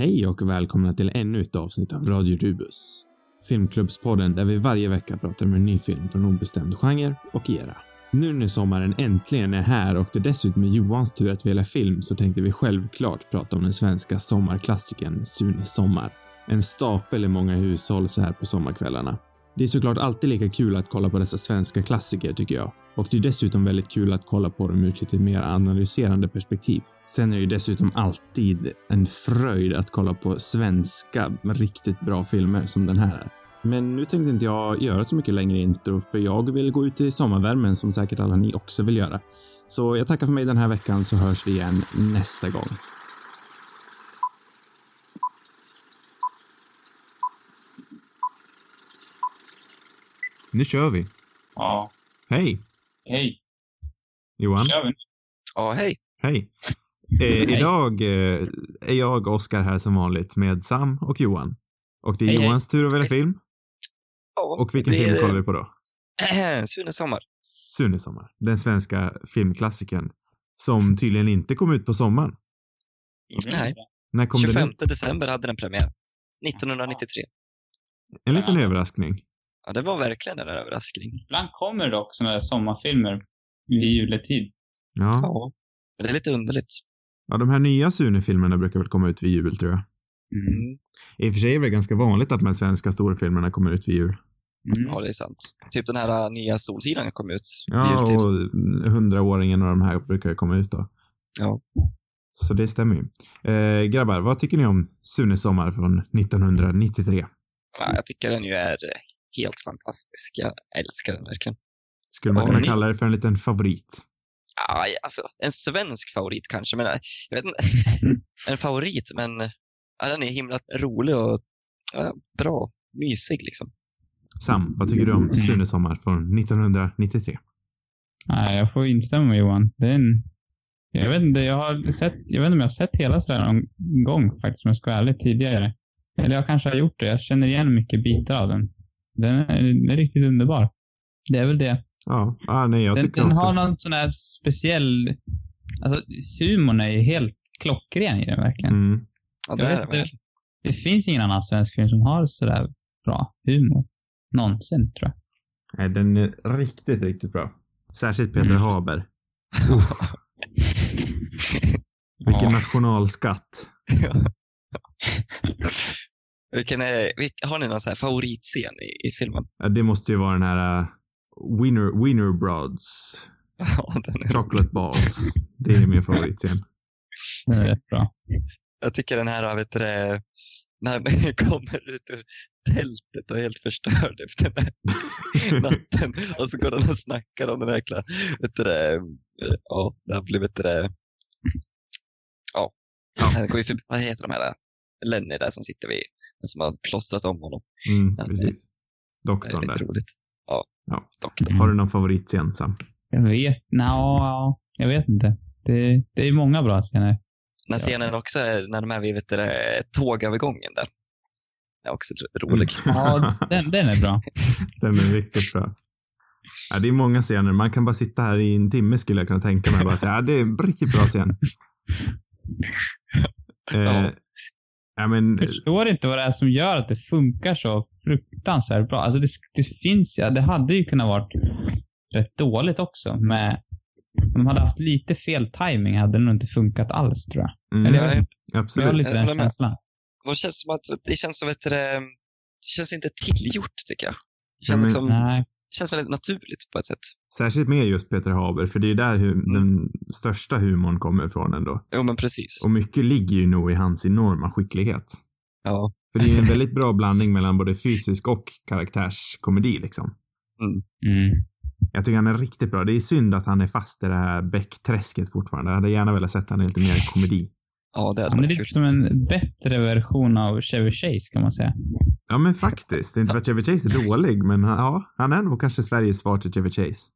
Hej och välkomna till ännu ett avsnitt av Radio Rubus. Filmklubbspodden där vi varje vecka pratar om en ny film från obestämd genre och era. Nu när sommaren äntligen är här och det dessutom är Johans tur att välja film så tänkte vi självklart prata om den svenska sommarklassikern Sune Sommar. En stapel i många hushåll så här på sommarkvällarna. Det är såklart alltid lika kul att kolla på dessa svenska klassiker tycker jag. Och det är dessutom väldigt kul att kolla på dem ur ett lite mer analyserande perspektiv. Sen är det ju dessutom alltid en fröjd att kolla på svenska riktigt bra filmer som den här är. Men nu tänkte inte jag göra så mycket längre intro för jag vill gå ut i sommarvärmen som säkert alla ni också vill göra. Så jag tackar för mig den här veckan så hörs vi igen nästa gång. Nu kör vi. Ja. Hej! Hej. Johan. Kör vi? Ja, hej. Hej. Eh, idag eh, är jag och Oskar här som vanligt med Sam och Johan. Och det är Hej, hej. Johans tur att välja film. Ja, Och vilken det film kollar vi på då? Sune Sommar. Sune Sommar. Den svenska filmklassikern. Som tydligen inte kom ut på sommaren. Gjorde Nej. När kom 25 den ut? december hade den premiär. 1993. En liten Ja. överraskning. Ja, det var verkligen en överraskning. Ibland kommer det också med sommarfilmer vid juletid. Ja. Ja. Men det är lite underligt. ja, de här nya Sune-filmerna brukar väl komma ut vid jul, tror jag. Mm. I och för sig är det väl ganska vanligt att de här svenska storfilmerna kommer ut vid jul. Mm. Ja, det är sant. Typ den här äh, nya Solsidan kom ut. vid Ja, jultid. och hundraåringen och de här brukar ju komma ut då. Ja. Så det stämmer ju. Eh, grabbar, vad tycker ni om Sune Sommar från 1993? Ja, jag tycker den ju är helt fantastisk. Jag älskar den verkligen. Skulle man kunna ni- kalla det för en liten favorit? Ja, alltså, en svensk favorit kanske, men äh, jag vet inte. en favorit, men ja, den är himla rolig och ja, bra. Mysig liksom. Sam, vad tycker du om Sune Sommar från 1993? Nej, jag får instämma med Johan. Det är en... Jag vet inte, jag har sett... Jag vet inte om jag har sett hela sådär någon gång faktiskt, om jag ska vara ärlig, tidigare. Eller jag kanske har gjort det. Jag känner igen mycket bitar av den. Den är, den är riktigt underbar. Det är väl det. Ja, ah, nej, jag den tycker den också... har någon sån här speciell... Alltså, humorn är ju helt klockren i den verkligen. Mm. Ja, det vet det. Det finns ingen annan svensk film som har sådär bra humor. Någonsin, tror jag. Nej, den är riktigt, riktigt bra. Särskilt Peter Mm. Haber. Vilken Ja. nationalskatt. Vilken är, har ni någon så här favoritscen i, i filmen? Ja, det måste ju vara den här uh, Winner, Winner Broads. Ja, den är, Chocolate Balls. Det är min favoritscen. Den är rätt bra. jag tycker den här, vet du det, när han kommer ut ur tältet och är helt förstörd efter den här natten. Och så går han och snackar om den här jäkla, vet du det, ja, det har blivit det, ja, han går ju förbi, vad heter de här, Lenny där som sitter vid, som har plåstrat om honom. Mm, Ja, precis. Det är Doktorn lite där. roligt. Ja, Ja. doktorn. Har du någon favoritscen, Sam? Jag vet, no, jag vet inte. Det, det är många bra scener. Den här scenen också, är när de är vid vet du, tågövergången där. Det är också ro- rolig. Ja, den, den är bra. Den är riktigt bra. Ja, det är många scener. Man kan bara sitta här i en timme skulle jag kunna tänka mig bara säga, ja, det är en riktigt bra scen. Eh, Ja. ja, men, Jag förstår inte vad det är som gör att det funkar så fruktansvärt bra. Alltså det, det finns ja, det hade ju kunnat varit rätt dåligt också med om de hade haft lite fel timing hade det nog inte funkat alls tror jag. mm, Eller jag Nej, inte, jag har absolut. lite Jag den med. känslan. det känns som att det känns som vet du, det, känns inte tillgjort tycker jag. Det känns, men- liksom, Nej, känns väldigt naturligt på ett sätt. Särskilt med just Peter Haber, för det är där hu- Mm. den största humorn kommer ifrån ändå. Jo, men precis. Och mycket ligger ju nog i hans enorma skicklighet. Ja, För det är ju en väldigt bra blandning mellan både fysisk och karaktärskomedi liksom. mm. Jag tycker han är riktigt bra. Det är synd att han är fast i det här bäckträsket fortfarande. Jag hade gärna velat sett han i lite mer komedi. Ja det hade Han är lite kul. som en bättre version av Chevy Chase kan man säga. Ja, men faktiskt. Det är inte för att Chevy Chase är dålig, men han- ja, han är nog kanske Sveriges svar till Chevy Chase.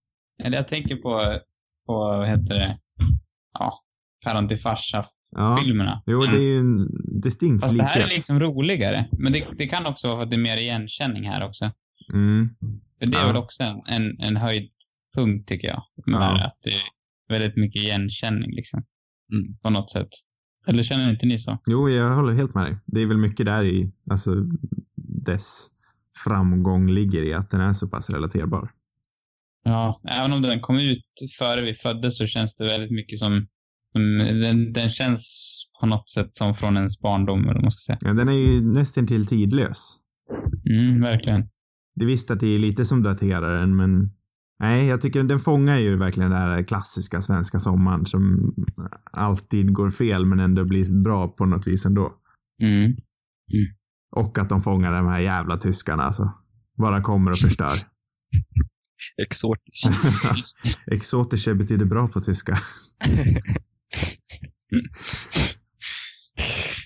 Eller jag tänker på, på vad heter det, ja, Päron till farsa-filmerna. Ja, jo, det är ju en distinkt Fast det likhet. här är liksom roligare. Men det, det kan också vara för att det är mer igenkänning här också. Mm. För det är Ja. väl också en, en, en höjdpunkt tycker jag. Med Ja. att det är väldigt mycket igenkänning liksom. Mm. På något sätt. Eller känner inte ni så? Jo, jag håller helt med dig. Det är väl mycket där i, alltså, dess framgång ligger i att den är så pass relaterbar. Ja, även om den kom ut före vi föddes så känns det väldigt mycket som, som den, den känns på något sätt som från ens barndom, eller man ska säga. Ja, den är ju nästan till tidlös. Mm, verkligen. Det visst att det är lite som daterar den, men nej, jag tycker den fångar ju verkligen den här klassiska svenska sommaren som alltid går fel men ändå blir bra på något vis ändå. Mm. Och att de fångar de här jävla tyskarna alltså. Bara kommer och förstör. Exotiskt. Exotische betyder bra på tyska.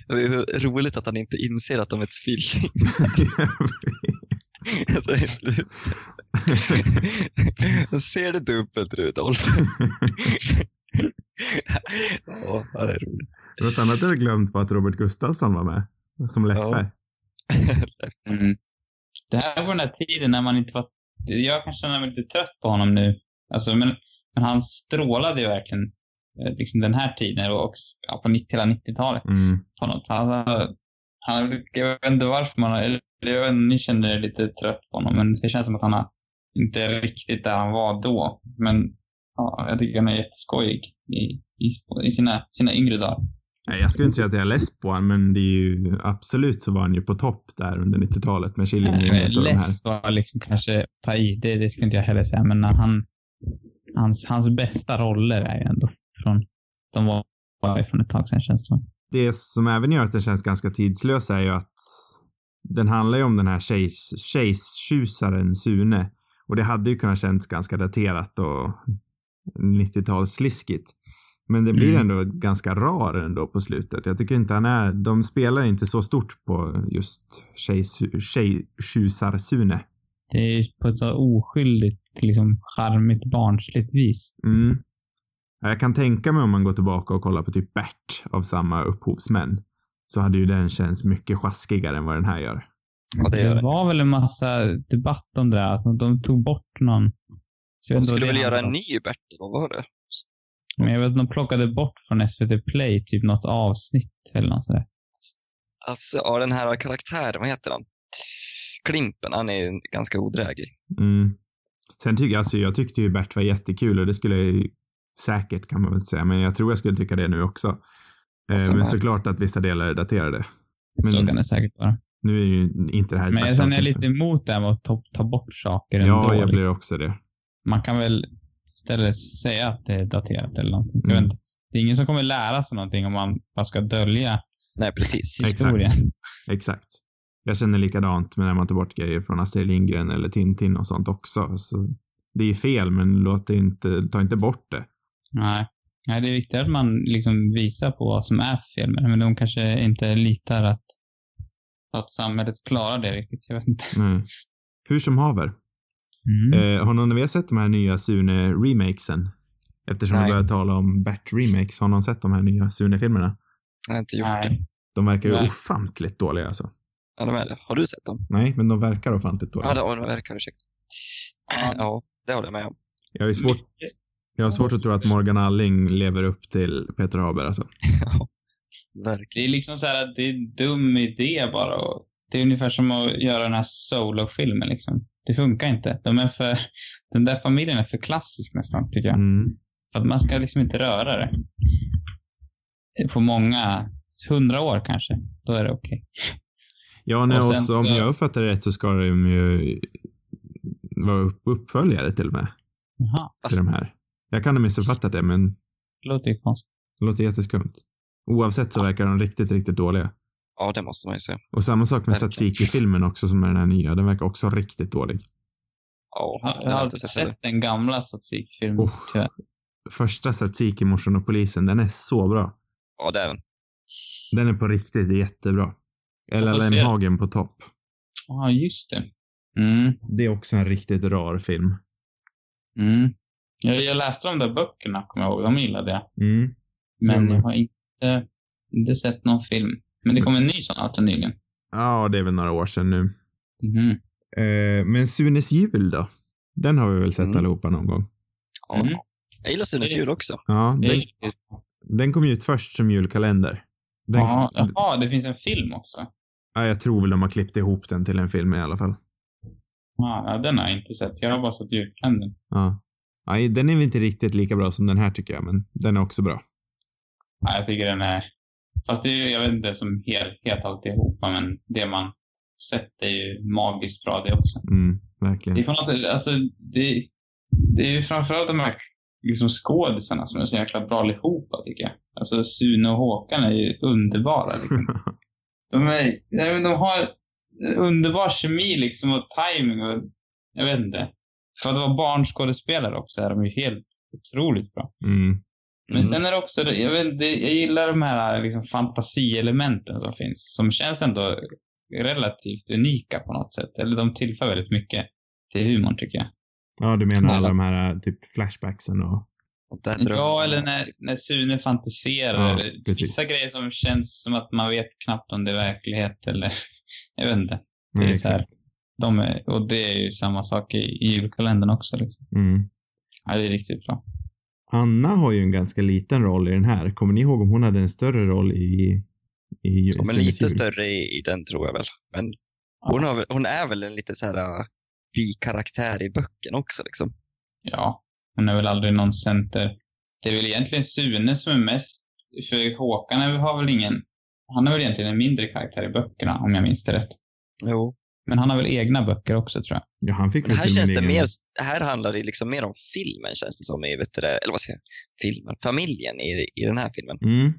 Det är roligt att han inte inser att de är tvillingar. Alltså, i slutet. Ser det dubbelt Rudolf? ja, det är roligt. Något annat jag glömt var att Robert Gustafsson var med. Som Leffe. Mm. Det här var den där tiden när man inte var... Jag kan känna mig lite trött på honom nu. Alltså, men, men han strålade ju verkligen eh, liksom den här tiden och också, ja, på 90, hela 90-talet. Mm. På något. Alltså, han, jag vet inte varför man... Eller jag vet, ni känner er lite trött på honom, men det känns som att han har, inte är riktigt där han var då. Men ja, jag tycker han är jätteskojig i, i, i sina, sina yngre dagar. Jag skulle inte säga att jag är less på honom, men det är ju absolut så var han ju på topp där under 90-talet med Killinggänget och de här. Less var liksom kanske ta i, det, det skulle inte jag heller säga, men när han, hans, hans bästa roller är ju ändå från, de var var från ett tag sedan känns det som. Det som även gör att den känns ganska tidslös är ju att den handlar ju om den här tjejs, tjejstjusaren Sune. Och det hade ju kunnat känns ganska daterat och 90-talssliskigt. Men det blir Mm. ändå ganska rar ändå på slutet. Jag tycker inte han är, de spelar inte så stort på just tjejtjusar-Sune. Det är på ett så oskyldigt, liksom charmigt, barnsligt vis. Mm. Ja, Jag kan tänka mig om man går tillbaka och kollar på typ Bert av samma upphovsmän. Så hade ju den känts mycket sjaskigare än vad den här gör. Ja, det gör Det det. var väl en massa debatt om det där. Alltså, de tog bort någon. Så De skulle väl göra en ny Bert, eller vad var det? Men jag vet att de plockade bort från SVT Play typ något avsnitt eller något sådär. Alltså, ja, den här karaktären, vad heter han? Klimpen, han är ju ganska odräglig. Mm. Sen tycker jag, alltså jag tyckte ju Bert var jättekul och det skulle jag ju säkert kan man väl säga, men jag tror jag skulle tycka det nu också. Eh, Samma men såklart att vissa delar är daterade. Men- Så kan det säkert vara. Nu är ju inte det här Men sen är jag lite emot det här med att ta, ta bort saker Ja, ändå. jag liksom. blir också det. Man kan väl istället säga att det är daterat eller någonting. Jag Mm. vet. Det är ingen som kommer lära sig någonting om man bara ska dölja Nej, precis. Exakt. historien. Exakt. Jag känner likadant med när man tar bort grejer från Astrid Lindgren eller Tintin och sånt också. Så det är fel, men låt det inte, ta inte bort det. Nej. Nej, det är viktigt att man liksom visar på vad som är fel med det, men de kanske inte litar att, att samhället klarar det riktigt. Jag vet inte. Nej. Hur som haver. Mm. Eh, har någon av er sett de här nya Sune-remakesen? Eftersom vi börjar tala om Bert-remakes. Har någon sett de här nya Sune-filmerna? Jag har inte gjort det. Nej. De verkar ju Nej. ofantligt dåliga alltså. Ja, de är det. Har du sett dem? Nej, men de verkar ofantligt dåliga. Ja, det, ja, de verkar ursäkta. Ja, det håller jag med om. Jag har ju svårt, jag har svårt att tro att Morgan Alling lever upp till Peter Haber alltså. Ja, verkligen. Det är liksom så här att det är en dum idé bara. Det är ungefär som att göra den här solo-filmen liksom. Det funkar inte. De är för, den där familjen är för klassisk nästan, tycker jag. Mm. Så att man ska liksom inte röra det. På många, hundra år kanske, då är det okej. Ja, nej, Och och så, om jag uppfattar det rätt så ska de ju vara upp, uppföljare till och med, Jaha, till de här. Jag kan ha missuppfattat det, men det låter ju konstigt. det låter jätteskumt. Oavsett så verkar de riktigt, riktigt dåliga. Ja, det måste man ju säga. Och samma sak med. Tsatsiki-filmen också som är den här nya. Den verkar också riktigt dålig. Ja, Jag har har jag aldrig inte sett sett den gamla statistikfilmen, Oh. tyvärr. Första Tsatsiki, Morsan och polisen, den är så bra. Ja, det är den. Den är på riktigt jättebra. Se. Lemhagen på topp. Ja, just det. Mm, Det är också en riktigt rar film. mm. Jag, jag läste de där böckerna, kommer jag ihåg. De gillade jag. Mm. Men Ja, jag har inte, inte sett någon film. Men det kom en ny sån alltså nyligen. Ja, det är väl några år sedan nu. Mhm. Eh, men Sunes jul då? Den har vi väl sett Mm. allihopa någon gång? Ja. Mm. Jag gillar Sunes jul också. Ja, den, den kom ju ut först som julkalender. Den, Ja, jaha, det finns en film också. ja, jag tror väl de har klippt ihop den till en film i alla fall. Ja, ja, den har jag inte sett. Jag har bara sett julkalendern. Ja. Ja. Den är väl inte riktigt lika bra som den här tycker jag, men den är också bra. Ja, jag tycker den är... Fast det är jag vet inte som helt alltihopa, men det man sett är ju magiskt bra det också. Mm, Det är verkligen. på något sätt, alltså det, det är ju framförallt de här liksom skådisarna som är så jäkla bra allihopa tycker jag. Alltså Sune och Håkan är ju underbara. Liksom. De, är, nej, de har underbar kemi liksom och timing och jag vet inte. För att vara barnskådespelare också är de ju helt otroligt bra. Mm. Men Mm. sen är det också, jag, vet, jag gillar de här liksom, fantasielementen som finns. Som känns ändå relativt unika på något sätt. Eller de tillför väldigt mycket till humorn tycker jag. Ja, du menar alla de här äh, typ flashbacksen och... Ja, eller när, när Sune fantiserar. Ja. Vissa grejer som känns som att man vet knappt om det är verklighet eller jag vet inte. Det Nej, är så här. De är, och det är ju samma sak i, i julkalendern också. Liksom. Mm. Ja, det är riktigt bra. Anna har ju en ganska liten roll i den här. Kommer ni ihåg om hon hade en större roll i... i Ja, men lite jul? större i, i den tror jag väl. Men hon, har, hon är väl en lite så här uh, bi-karaktär i böckerna också liksom. Ja, hon är väl aldrig någon center. Det är väl egentligen Sune som är mest, för Håkan har väl ingen, han är väl egentligen en mindre karaktär i böckerna om jag minns det rätt. Jo. Men han har väl egna böcker också tror jag. Ja, han fick väl här känns det egen- mer, här handlar det liksom mer om filmen känns det som i, vet du, eller vad ska jag filmen, familjen i, i den här filmen. Mm.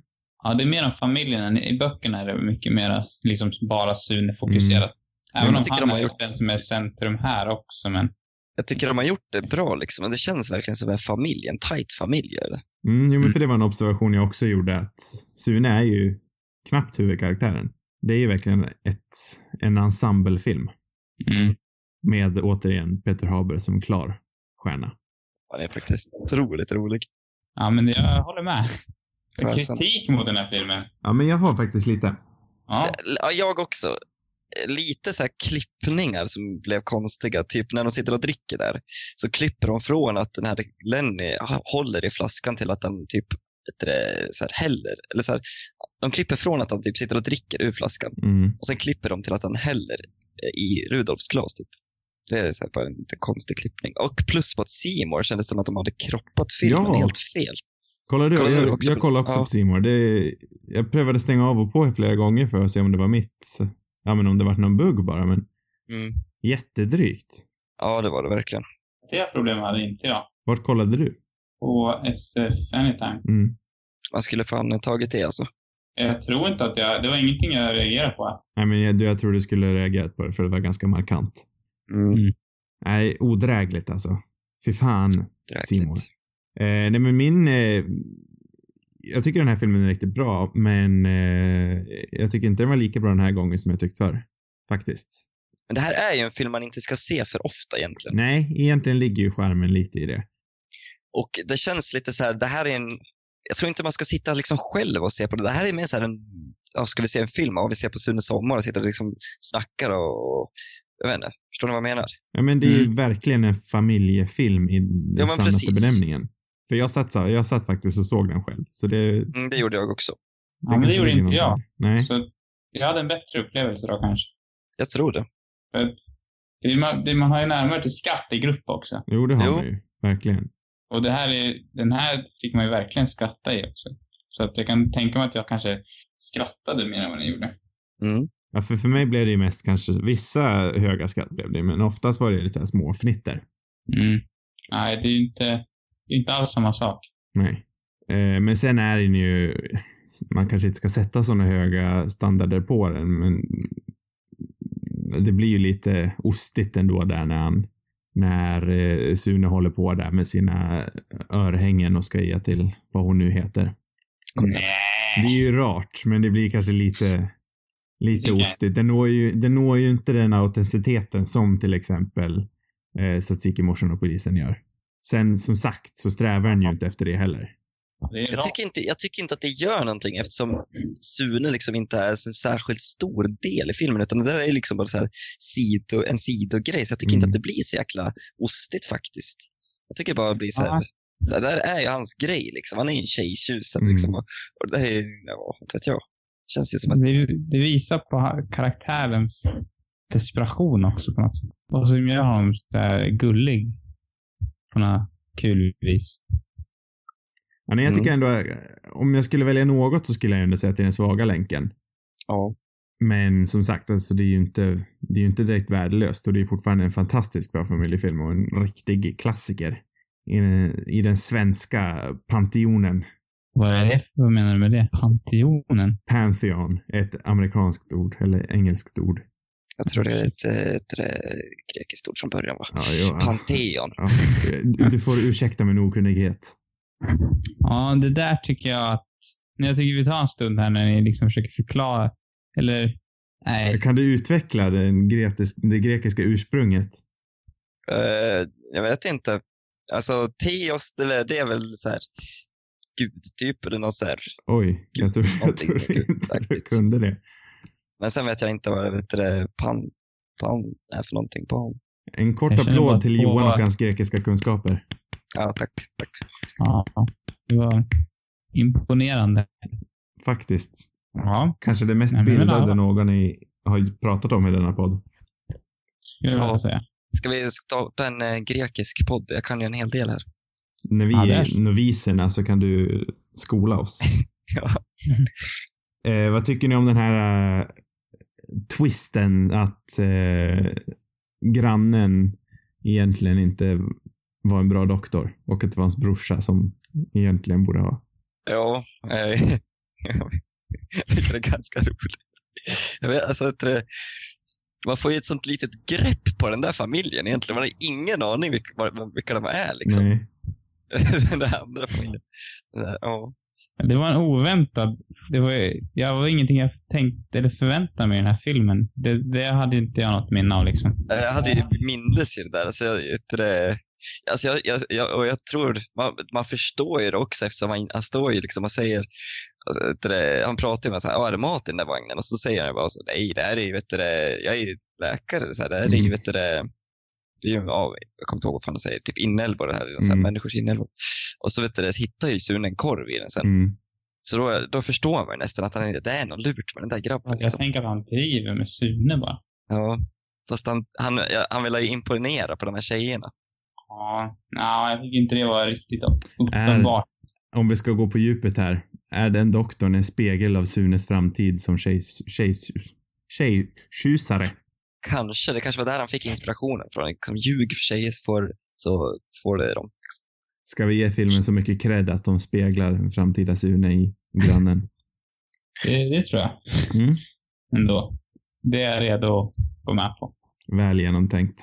Ja, det är mer om familjen. än I böckerna är det mycket mer liksom bara Sune fokuserat. Även Mm. jag om tycker han de har gjort den som är centrum här också, men Jag tycker de har gjort det bra liksom, det känns verkligen som en familj, en tight familj. Mm, jo, men Mm. för det var en observation jag också gjorde att Sune är ju knappt huvudkaraktären. Det är ju verkligen ett, en ensemblefilm mm. med återigen Peter Haber som klar stjärna. Han är faktiskt otroligt rolig. ja, men jag håller med. Kritik mot den här filmen. Ja, men jag har faktiskt lite. Ja, Ja, jag också. Lite så här klippningar som blev konstiga. Typ när de sitter och dricker där så klipper de från att den här Lenny håller i flaskan till att han typ det, så här, häller. Eller så här, de klipper från att han typ sitter och dricker ur flaskan Mm. och sen klipper de till att han häller eh, i Rudolfs glas. Typ. Det är så här bara en lite konstig klippning. Och plus på att Seymour kändes som att de hade kroppat filmen Ja. helt fel. Kollar du? Kollar du jag, också jag på- kollar också Ja. på Simor. Det, jag prövade stänga av och på flera gånger för att se om det var mitt. Ja, men om det var någon bugg bara, men Mm. jättedrygt. Ja, det var det verkligen. det problemet hade inte jag. Vart kollade du? På SF Anytime. Mm. Man skulle fan tagit det alltså. Jag tror inte att jag, det var ingenting jag reagerade på. Nej, men jag, jag tror du skulle reagerat på det för det var ganska markant. Mm. Nej, odrägligt alltså. Fy fan. Seymour. Eh, nej men min... Eh, jag tycker den här filmen är riktigt bra, men eh, jag tycker inte den var lika bra den här gången som jag tyckt förr. Faktiskt. Men det här är ju en film man inte ska se för ofta egentligen. Nej, egentligen ligger ju skärmen lite i det. Och det känns lite så här, det här är en... Jag tror inte man ska sitta liksom själv och se på det. Det här är mer så här en... Ja, ska vi se en film? Ja, vi ser på Sune Sommar och sitter och liksom snackar och... Jag vet inte. Förstår ni vad jag menar? Ja, men det är Mm. verkligen en familjefilm i den Ja, sannaste precis. benämningen. För jag satt, jag satt faktiskt och såg den själv, så det... Mm, det gjorde jag också. Ja, men det gjorde inte jag. Nej. Så jag hade en bättre upplevelse då kanske. Jag tror det. För att det, man, det, man har ju närmare till skatt i grupp också. Jo, det har Jo. man ju. Verkligen. Och det här är, den här fick man ju verkligen skratta i också. Så att jag kan tänka mig att jag kanske skrattade mer än vad ni gjorde. Mm. Ja, för, för mig blev det ju mest kanske, vissa höga skratt blev det, men oftast var det lite små fnitter. Mm. Nej, det är ju inte, inte alls samma sak. Nej. Eh, men sen är den ju, man kanske inte ska sätta såna höga standarder på den, men det blir ju lite ostigt ändå där när han, när eh, Sune håller på där med sina örhängen och ska ge till vad hon nu heter. Nej. Det är ju rart, men det blir kanske lite, lite ostigt. Det når, ju, det når ju inte den autenticiteten som till exempel eh, Satsiki Morsan och polisen gör. Sen som sagt så strävar den ju inte efter det heller. Jag tycker, inte, jag tycker inte att det gör någonting eftersom Sune liksom inte är en särskilt stor del i filmen utan det är liksom bara så här sido, en sidogrej så jag tycker inte Mm. att det blir så jäkla ostigt faktiskt. Jag tycker bara det blir så här, Ja. det där är ju hans grej liksom. Han är ju en tjejtjusare Mm. liksom och, och det är, ja, inte vet jag. Känns ju som att, Det, det visar på karaktärens desperation också på något sätt. Och som gör honom så gullig. På något kul vis. Ja, nej, jag tycker ändå, eh, om jag skulle välja något så skulle jag ändå säga att det är den svaga länken. ja. Men som sagt, alltså det är ju inte, det är ju inte direkt värdelöst och det är fortfarande en fantastiskt bra familjefilm och en riktig klassiker. I den, i den svenska panteonen. Vad är det? Vad menar du med det? Panteonen? Pantheon, ett amerikanskt ord, eller engelskt ord. Jag tror det är ett, ett, ett grekiskt ord från början va? Ja, jo, ja, Panteon. ja. Du får ursäkta min okunnighet. Ja, det där tycker jag att... Jag tycker vi tar en stund här när ni liksom försöker förklara. Eller, nej. Kan du utveckla den grekisk, det grekiska ursprunget? Eh, jag vet inte. Alltså, Teos, det, är- det är väl så här gudtyp eller något så här. Oj, jag tror, jag tror inte du kunde det. Men sen vet jag inte vad det vet det, pan, pan är för någonting. Pan. En kort applåd till Johan och hans grekiska kunskaper. Ja, tack. tack. Ja, det var imponerande. Faktiskt. Ja, Kanske det mest Nej, bildade alla- någon i, har pratat om i denna podd. skulle jag Ja. säga. Ska vi starta en eh, grekisk podd? Jag kan ju en hel del här. När vi Ja, är- noviserna så kan du skola oss. Ja. Eh, vad tycker ni om den här eh, twisten att eh, grannen egentligen inte var en bra doktor och att det var hans brorsa som egentligen borde ha. Ja, eh, jag tycker det är ganska roligt. Jag vet, alltså, att det, man får ju ett sånt litet grepp på den där familjen egentligen. Man har ingen aning vilka, vilka de är. Liksom. Nej. den där andra familjen. Det där, Ja. Det var en oväntad... Det var, jag var ingenting jag tänkte eller förväntade mig i den här filmen. Det, det hade inte jag något minne av liksom. Jag hade ju mindes ju det där. Alltså, jag, det, alltså, jag, jag, jag, och jag tror, man, man förstår ju det också eftersom han, han står ju liksom och säger, alltså, det, han pratar ju med så här, "Ja, är det mat i den där vagnen? Och så säger han bara så, nej, det här är ju, vet du jag är ju läkare, så här, det här är ju, Mm. vet du det, det är ju, ja, jag kommer inte ihåg vad fan han säger, typ inälvor det här, är så här Mm. människors inälvor. Och så vet du hittar ju Sune en korv i den sen. Mm. Så då, då förstår man nästan att han, det är något lurt med den där grabben. Alltså, jag Liksom. tänker att han driver med Sune bara. Ja. Fast han, han, han vill ju imponera på de här tjejerna. Ja, nej, jag tycker inte det var riktigt uppenbart. Om vi ska gå på djupet här. Är den doktorn en spegel av Sunes framtid som tjejtjusare? Kanske, det kanske var där han fick inspirationen från. Liksom, ljug för tjejer så får, så får det dem. Ska vi ge filmen så mycket cred att de speglar en framtida Sune i grannen? Det, det tror jag Mm. ändå. Det är jag redo att gå med på. Väl genomtänkt.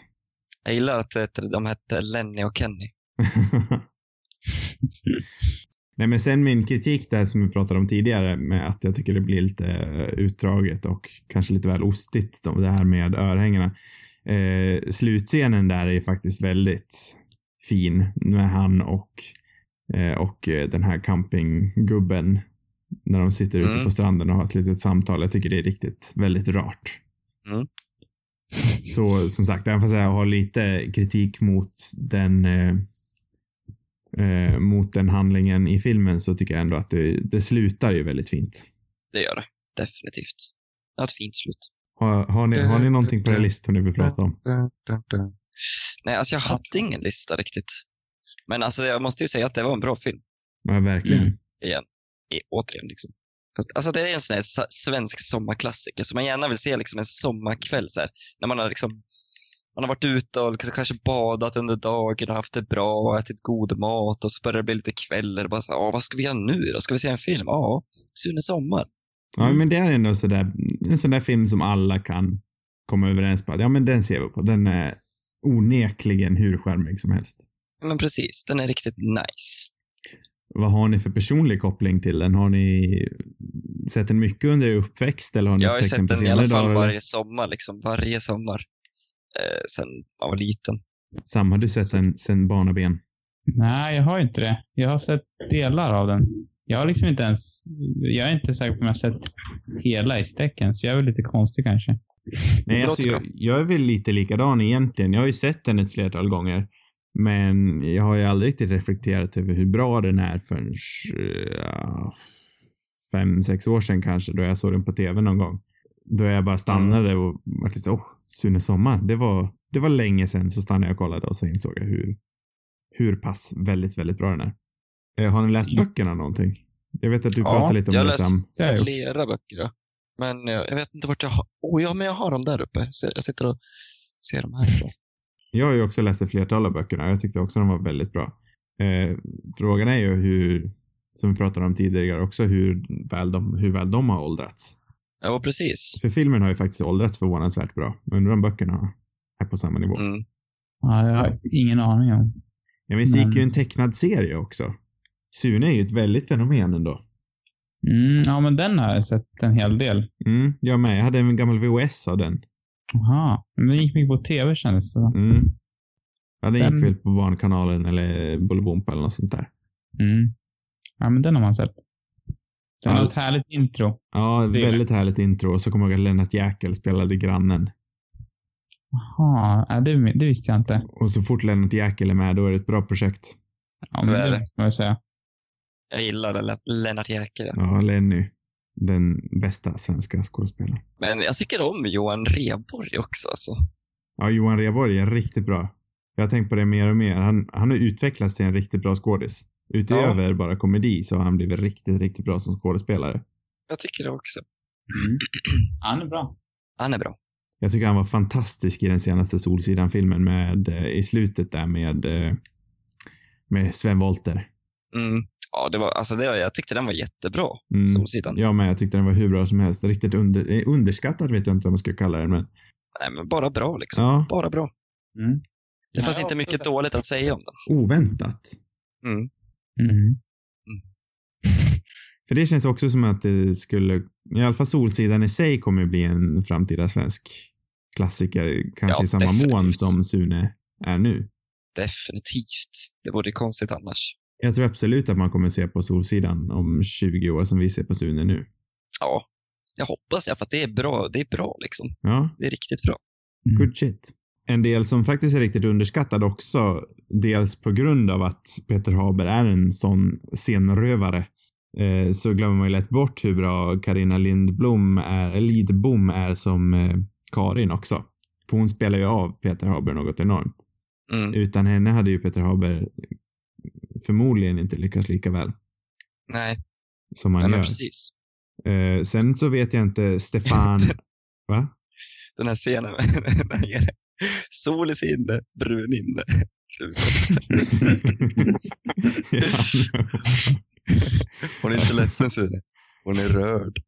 Jag gillar att de hette Lenny och Kenny. Nej men sen min kritik där som vi pratade om tidigare med att jag tycker det blir lite eh, utdraget och kanske lite väl ostigt det här med örhängena. Eh, slutscenen där är faktiskt väldigt fin med han och, eh, och eh, den här campinggubben när de sitter ute Mm. på stranden och har ett litet samtal. Jag tycker det är riktigt, väldigt rart. Mm. Så som sagt, även fast jag har lite kritik mot den eh, eh, mot den handlingen i filmen så tycker jag ändå att det, det slutar ju väldigt fint. Det gör det. Definitivt. Det ett fint slut. Har, har, ni, har ni någonting på er lista ni vill prata om? Nej, alltså jag hade ingen lista riktigt. Men alltså jag måste ju säga att det var en bra film. Ja, verkligen. Mm. Igen. I, återigen liksom. Alltså det är en sån här svensk sommarklassiker som man gärna vill se liksom en sommarkväll så här, När man har liksom man har varit ute och liksom kanske badat under dagen och haft det bra och ätit god mat och så börjar det bli lite kvällar. Bara så, här, "Åh, vad ska vi göra nu då? Ska vi se en film? Ja, Sune Sommar. Ja, men det är ändå sådär, en sån där film som alla kan komma överens på. Ja, men den ser vi på. Den är onekligen hur charmig som helst. Men precis, den är riktigt nice. Vad har ni för personlig koppling till den? Har ni sett den mycket under er uppväxt eller har ni Jag har sett den i alla fall dagar, eller? varje sommar, liksom. Varje sommar. Eh, sen man var liten. Sam, har du sett den sen barnaben? Nej, jag har inte det. Jag har sett delar av den. Jag har liksom inte ens... Jag är inte säker på om jag har sett hela i stäcken, så jag är väl lite konstig kanske. Nej, alltså jag, jag är väl lite likadan egentligen. Jag har ju sett den ett flertal gånger. Men jag har ju aldrig riktigt reflekterat över hur bra den är förrän... ja, fem, sex år sedan kanske, då jag såg den på tv någon gång. Då jag bara stannade och var lite så, åh, Sune Sommar, det var, det var länge sedan, så stannade jag och kollade och så insåg jag hur, hur pass väldigt, väldigt bra den är. Eh, Har ni läst böckerna någonting? Jag vet att du Ja, pratade lite om jag det Sam. läst Det har jag gjort. flera böcker. Ja. Men jag, jag vet inte vart jag har... Oh, ja, men jag har dem där uppe. Så Jag sitter och ser dem här. Jag har ju också läst ett flertal av böckerna. Jag tyckte också de var väldigt bra. Eh, frågan är ju hur, som vi pratade om tidigare också, hur väl de, hur väl de har åldrats. Ja, precis. För filmen har ju faktiskt åldrats förvånansvärt bra. Undrar om böckerna är på samma nivå. Mm. Ja, jag har ingen aning om. Jag minns det gick Men- ju en tecknad serie också. Sune är ju ett väldigt fenomen ändå. Mm, ja, men den har jag sett en hel del. Mm, jag med. Jag hade en gammal VHS av den. Jaha. Men den gick mycket på tv kändes det. Mm. Ja, den gick Den- väl på Barnkanalen eller Bolibompa eller något sånt där. Mm. Ja, men den har man sett. Den Ja. har ett härligt intro. Ja, väldigt härligt intro. Och så kommer jag ihåg att Lennart Jäkel spelade grannen. Jaha, ja, det, det visste jag inte. Och så fort Lennart Jäkel är med, då är det ett bra projekt. Ja, men är det måste man ju säga. Jag gillar det. Le- Lennart Jäkel. Ja, Lenny. Den bästa svenska skådespelaren. Men jag tycker om Johan Rheborg också. Alltså. Ja, Johan Rheborg är riktigt bra. Jag har tänkt på det mer och mer. Han, han har utvecklats till en riktigt bra skådis. Utöver bara komedi så har han blivit riktigt, riktigt bra som skådespelare. Jag tycker det också. Mm. Han är bra. Han är bra. Jag tycker han var fantastisk i den senaste Solsidan-filmen med, eh, i slutet där med, eh, med Sven Wollter. Mm. Ja, det var, alltså det, jag tyckte den var jättebra. Mm. Solsidan. Jag med, jag tyckte den var hur bra som helst. Riktigt under, eh, underskattad vet jag inte vad man ska kalla den, men Nej, men bara bra liksom. ja, Bara bra. Mm. Det fanns Ja, inte mycket det. dåligt att säga om den. oväntat. Mm. Mm. För det känns också som att det skulle, i alla fall Solsidan i sig kommer ju bli en framtida svensk klassiker, kanske Ja, i samma mån definitivt. som Sune är nu. Definitivt. Det vore konstigt annars. Jag tror absolut att man kommer se på Solsidan om 20 år som vi ser på Sune nu. Ja, jag hoppas jag, för att det är bra. Det är bra liksom. Ja, Det är riktigt bra. Mm. good shit. En del som faktiskt är riktigt underskattad också, dels på grund av att Peter Haber är en sån scenrövare, eh, så glömmer man ju lätt bort hur bra Karina Lindblom är, Lidbom är som eh, Karin också. För hon spelar ju av Peter Haber något enormt. Mm. Utan henne hade ju Peter Haber förmodligen inte lyckats lika väl Nej, som han nej men gör. precis. Eh, sen så vet jag inte, Stefan, va? Den här scenen sol i inne, brun inne. Hon är inte ledsen Sune. Hon är rörd.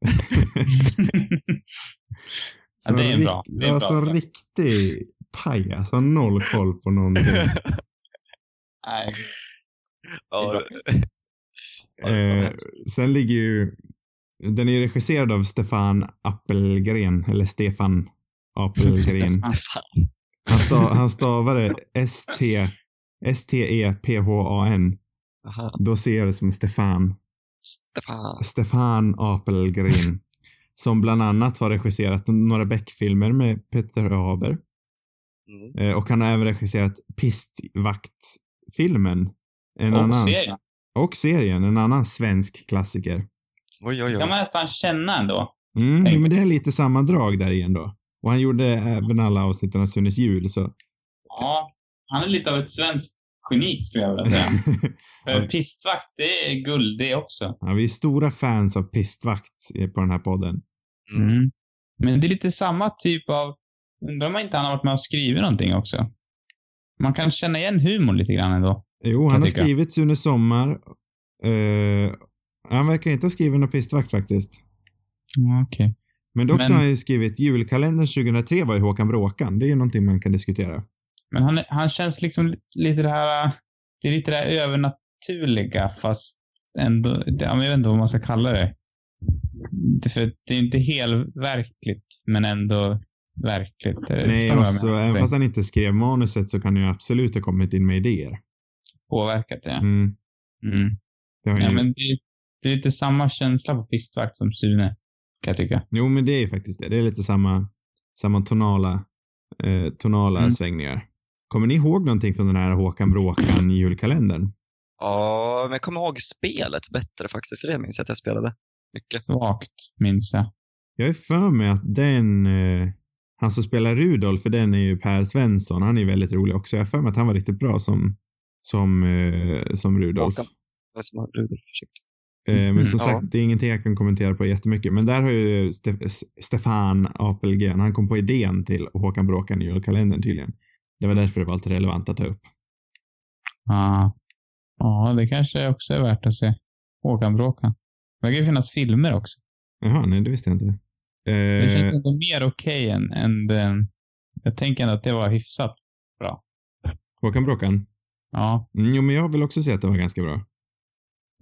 Ja, det är en bra- det är en Alltså bra. riktig pajas, har noll koll på någonting. Nej. Ja, eh, sen ligger ju, den är ju regisserad av Stefan Appelgren, eller Stefan Appelgren. Han, stav, han stavade S-T, S-T-E-P-H-A-N. Då ser jag det som Stefan, Stefan. Stefan Apelgren. Som bland annat har regisserat några Beck-filmer med Peter Haber. Mm. Eh, och han har även regisserat Pistvakt-filmen. En Och annan, serien. och serien, en annan svensk klassiker. Oj, oj, kan oj. man nästan känna ändå. Mm, jo, men det är lite samma drag där igen då. Och han gjorde även alla avsnitten av Sunes jul, så. Ja, han är lite av ett svenskt geni skulle jag vilja säga. För pistvakt, det är guld det också. ja, vi är stora fans av Pistvakt på den här podden. Mm. Men det är lite samma typ av... Undrar om inte han har varit med och skrivit någonting också? Man kan känna igen humorn lite grann ändå. Jo, han har tycka. skrivit Sune Sommar. Eh, han verkar inte ha skrivit någon Pistvakt faktiskt. Ja, Okej. Men dock så Men- har han ju skrivit julkalendern 2003 var ju Håkan Bråkan. Det är ju någonting man kan diskutera. Men han, han känns liksom lite det här... Det är lite det här övernaturliga fast ändå... Jag vet inte vad man ska kalla det. Det, för det är inte helverkligt, men ändå verkligt. Eh, Nej, jag alltså, även fast han inte skrev manuset så kan han ju absolut ha kommit in med idéer. Påverkat det. Mm. Mm. Det har Ja, ju... men det, det är lite samma känsla på pistvakt som Sune, kan jag tycka. Jo, men det är ju faktiskt det. Det är lite samma, samma tonala, eh, tonala Mm. svängningar. Kommer ni ihåg någonting från den här Håkan Bråkan julkalendern? Ja, men jag kommer ihåg spelet bättre faktiskt, för det minns jag att jag spelade. Mycket. Svagt, minns jag. Jag är för mig att den, eh, han som spelar Rudolf, för den är ju Per Svensson, han är ju väldigt rolig också. Jag har för mig att han var riktigt bra som, som, eh, som Rudolf. Som Rudolf. Eh, men som Ja. sagt, det är ingenting jag kan kommentera på jättemycket. Men där har ju Ste- Stefan Apelgren, han kom på idén till Håkan Bråkan i julkalendern tydligen. Det var därför det var lite relevant att ta upp. Ja. Ja, det kanske också är värt att se. Håkan Bråkan. Det verkar ju finnas filmer också. Jaha, nej det visste jag inte. Det Eh, känns ändå mer okej än, än den... Jag tänker ändå att det var hyfsat. Håkan Bråkan? Ja, jo, men jag vill också säga att det var ganska bra.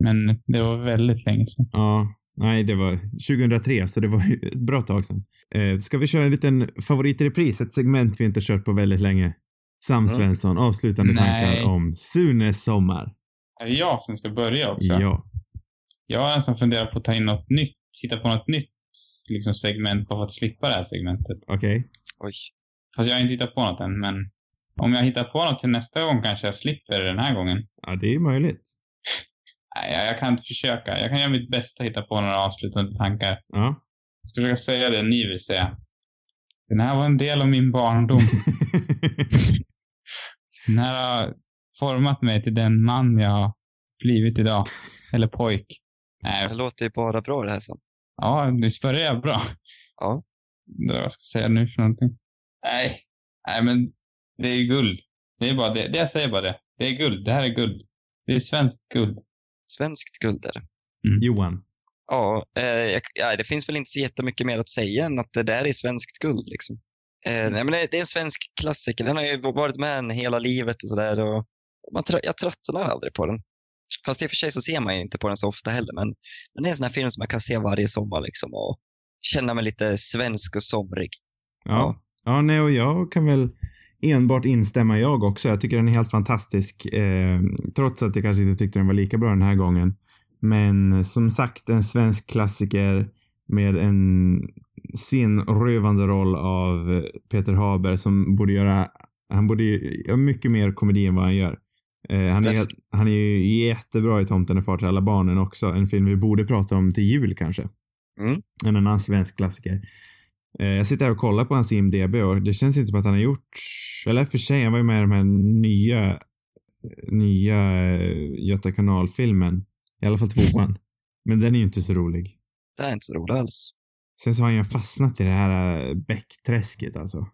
men det var väldigt länge sedan. Ja, nej, det var 2003, så det var ju ett bra tag sedan. Eh, ska vi köra en liten favorit i repris? Ett segment vi inte kört på väldigt länge. Sam Mm. Svensson, avslutande Nej. tankar om Sunes sommar. Är det jag som ska börja också? Ja. Jag har nästan funderat på att ta in något nytt. Hitta på något nytt liksom, segment bara för att slippa det här segmentet. Okej. Oj. Fast jag har inte hittat på något än, men om jag hittar på något till nästa gång kanske jag slipper den här gången. Ja, det är möjligt. Nej, jag, jag kan inte försöka. Jag kan göra mitt bästa att hitta på några avslutande tankar. Ja. Jag ska försöka säga det ni vill säga. Den här var en del av min barndom. Den här har format mig till den man jag har blivit idag. Eller pojk. Det Nej, låter ju bara bra det här sen. ja, nu börjar jag bra. Ja. Det vad jag ska säga nu för någonting. Nej, nej men det är guld. Det är bara det. det jag säger bara det. Det är guld. Det här är guld. Det är svenskt guld. Svenskt guld är det. Johan. Ja, eh, jag, ja, det finns väl inte så jättemycket mer att säga än att det där är svenskt guld. Liksom. Eh, nej, men det, det är en svensk klassiker. Den har ju varit med en hela livet och sådär. och man tra- Jag tröttnar aldrig på den. Fast i och för sig så ser man ju inte på den så ofta heller. Men, men det är en sån här film som man kan se varje sommar liksom, och känna mig lite svensk och somrig. Ja. Ja, nej, och jag kan väl enbart instämma jag också. Jag tycker den är helt fantastisk. Eh, trots att jag kanske inte tyckte den var lika bra den här gången. Men som sagt, en svensk klassiker med en sinrövande roll av Peter Haber som borde göra, han borde göra mycket mer komedi än vad han gör. Eh, han, är, han är ju jättebra i Tomten är far till alla barnen också. En film vi borde prata om till jul kanske. Mm. En annan svensk klassiker. Eh, Jag sitter här och kollar på hans IMDB och det känns inte som att han har gjort, eller för sig, han var ju med i de här nya, nya eh, Göta kanal-filmen. I alla fall tvåan. Men den är ju inte så rolig. Det är inte så roligt alls. Sen så har han ju fastnat i det här eh, bäckträsket alltså.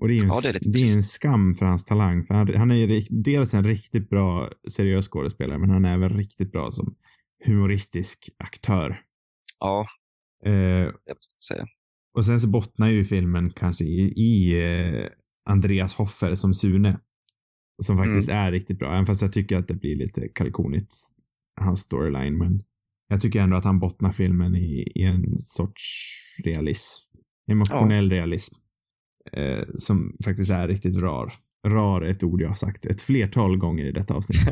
Och det är ju en, Ja, det är det är en skam för hans talang. För han, han är ju dels en riktigt bra seriös skådespelare, men han är även riktigt bra som humoristisk aktör. Ja, Eh, det måste jag säga. Och sen så bottnar ju filmen kanske i, i eh, Andreas Hoffer som Sune. Som faktiskt är riktigt bra. Även fast jag tycker att det blir lite kalkonigt, hans storyline. Men jag tycker ändå att han bottnar filmen i, i en sorts realism. Emotionell realism. Eh, som faktiskt är riktigt rar. Rar är ett ord jag har sagt ett flertal gånger i detta avsnitt.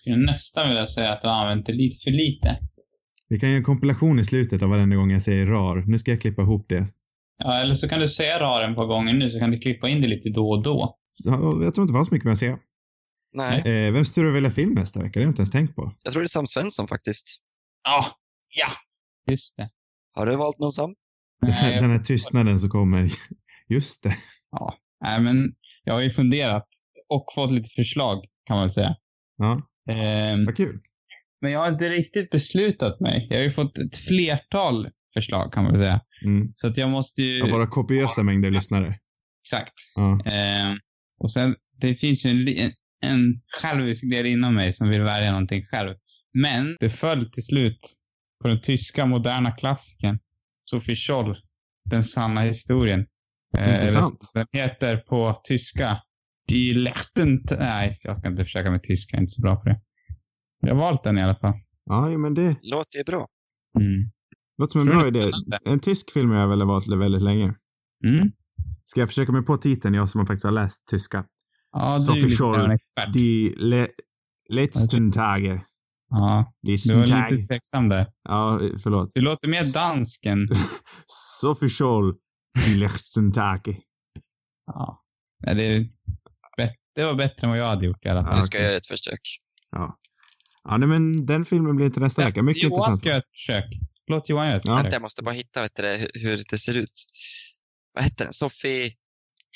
skulle nästan vilja säga att du har använt det lite för lite. Vi kan göra en kompilation i slutet av varenda gång jag säger rar. Nu ska jag klippa ihop det. Ja, eller så kan du säga raren på gången nu så kan du klippa in det lite då och då. Så, jag tror inte det var så mycket mer att säga. Nej, Eh, vem styr och välja film nästa vecka? Det har jag inte ens tänkt på. jag tror det är Sam Svensson faktiskt. Ja, ja. Just det. Har du valt någon Sam? Nej, Den här tystnaden som kommer. Just det. Nej, men jag har ju funderat och fått lite förslag kan man väl säga. Ja, Ehm, vad kul. Men jag har inte riktigt beslutat mig. Jag har ju fått ett flertal förslag kan man väl säga. Mm. Så att jag måste ju... Och våra kopiösa mängder lyssnare. Exakt. Ja. Ehm, och sen, det finns ju en, en, en självisk del inom mig som vill välja någonting själv. Men det föll till slut på den tyska moderna klassikern Sophie Scholl, Den sanna historien. Eh, Intressant. Den heter på tyska Die Lechten... Nej, jag ska inte försöka med tyska. Jag är inte så bra på det. Jag har valt den i alla fall. Ja, men det Låter ju bra. Mm. låter som en bra det är idé. En tysk film har jag väl valt väldigt länge. Mm. Ska jag försöka mig på titeln, jag som faktiskt har läst tyska? Ja, du är lite Scholl, grann en expert. Die le letzten Tage. Ja, du var lite tveksam där. Ja, förlåt. Du låter mer dansk än... Sophie Scholl, Die letzten Tage. Ja. Det, är det var bättre än vad jag hade gjort i alla fall. Nu ska jag göra ett försök. Ja. Ja, nej, men den filmen blir inte nästa vecka. Mycket Johan intressant. ska göra ett försök. låt Johan göra ett Ja. Vänta, jag måste bara hitta vet du, det, hur, hur det ser ut. Vad heter den? Sofie...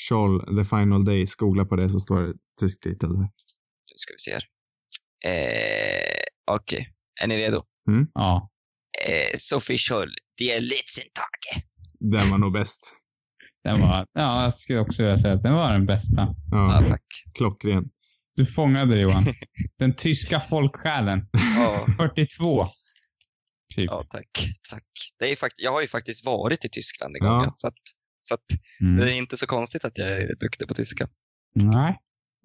Scholl, The Final Days. Googla på det så står det tysk titel. där. Nu ska vi se här. Eh, Okej, är ni redo? Ja. Eh, Sofie Scholl, Die Litzentage. Den var nog bäst. Den var, ja, jag skulle också vilja säga att den var den bästa. Ja, Ja, tack. klockren. Du fångade det Johan. Den tyska folksjälen. Ja, 42. Typ. ja tack. tack. Det är fakt- jag har ju faktiskt varit i Tyskland en gång. Ja. Så, att, så att Mm. det är inte så konstigt att jag är duktig på tyska. Nej.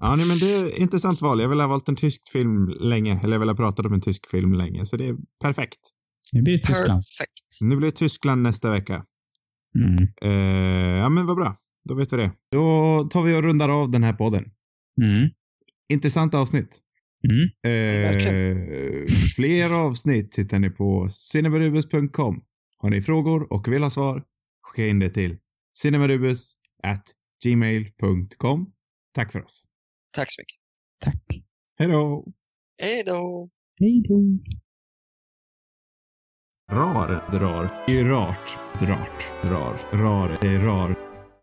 Ja, nej, men det är ett intressant val. Jag vill ha valt en tysk film länge. Eller jag vill ha pratat om en tysk film länge. Så det är perfekt. Det blir Tyskland. Perfekt. Nu blir det Tyskland nästa vecka. Mm. Eh, ja, men vad bra. Då vet vi det. Då tar vi och rundar av den här podden. Mm. Intressant avsnitt. Mm. Eh, fler avsnitt hittar ni på cinemarubus.com. Har ni frågor och vill ha svar, skicka in det till cinemarubus gmail.com. Tack för oss. Tack så mycket. Tack. Hej då! Hej då! Hej då. Rar, drar. Det är rart. Rart. Rar. Rar. Det är rar.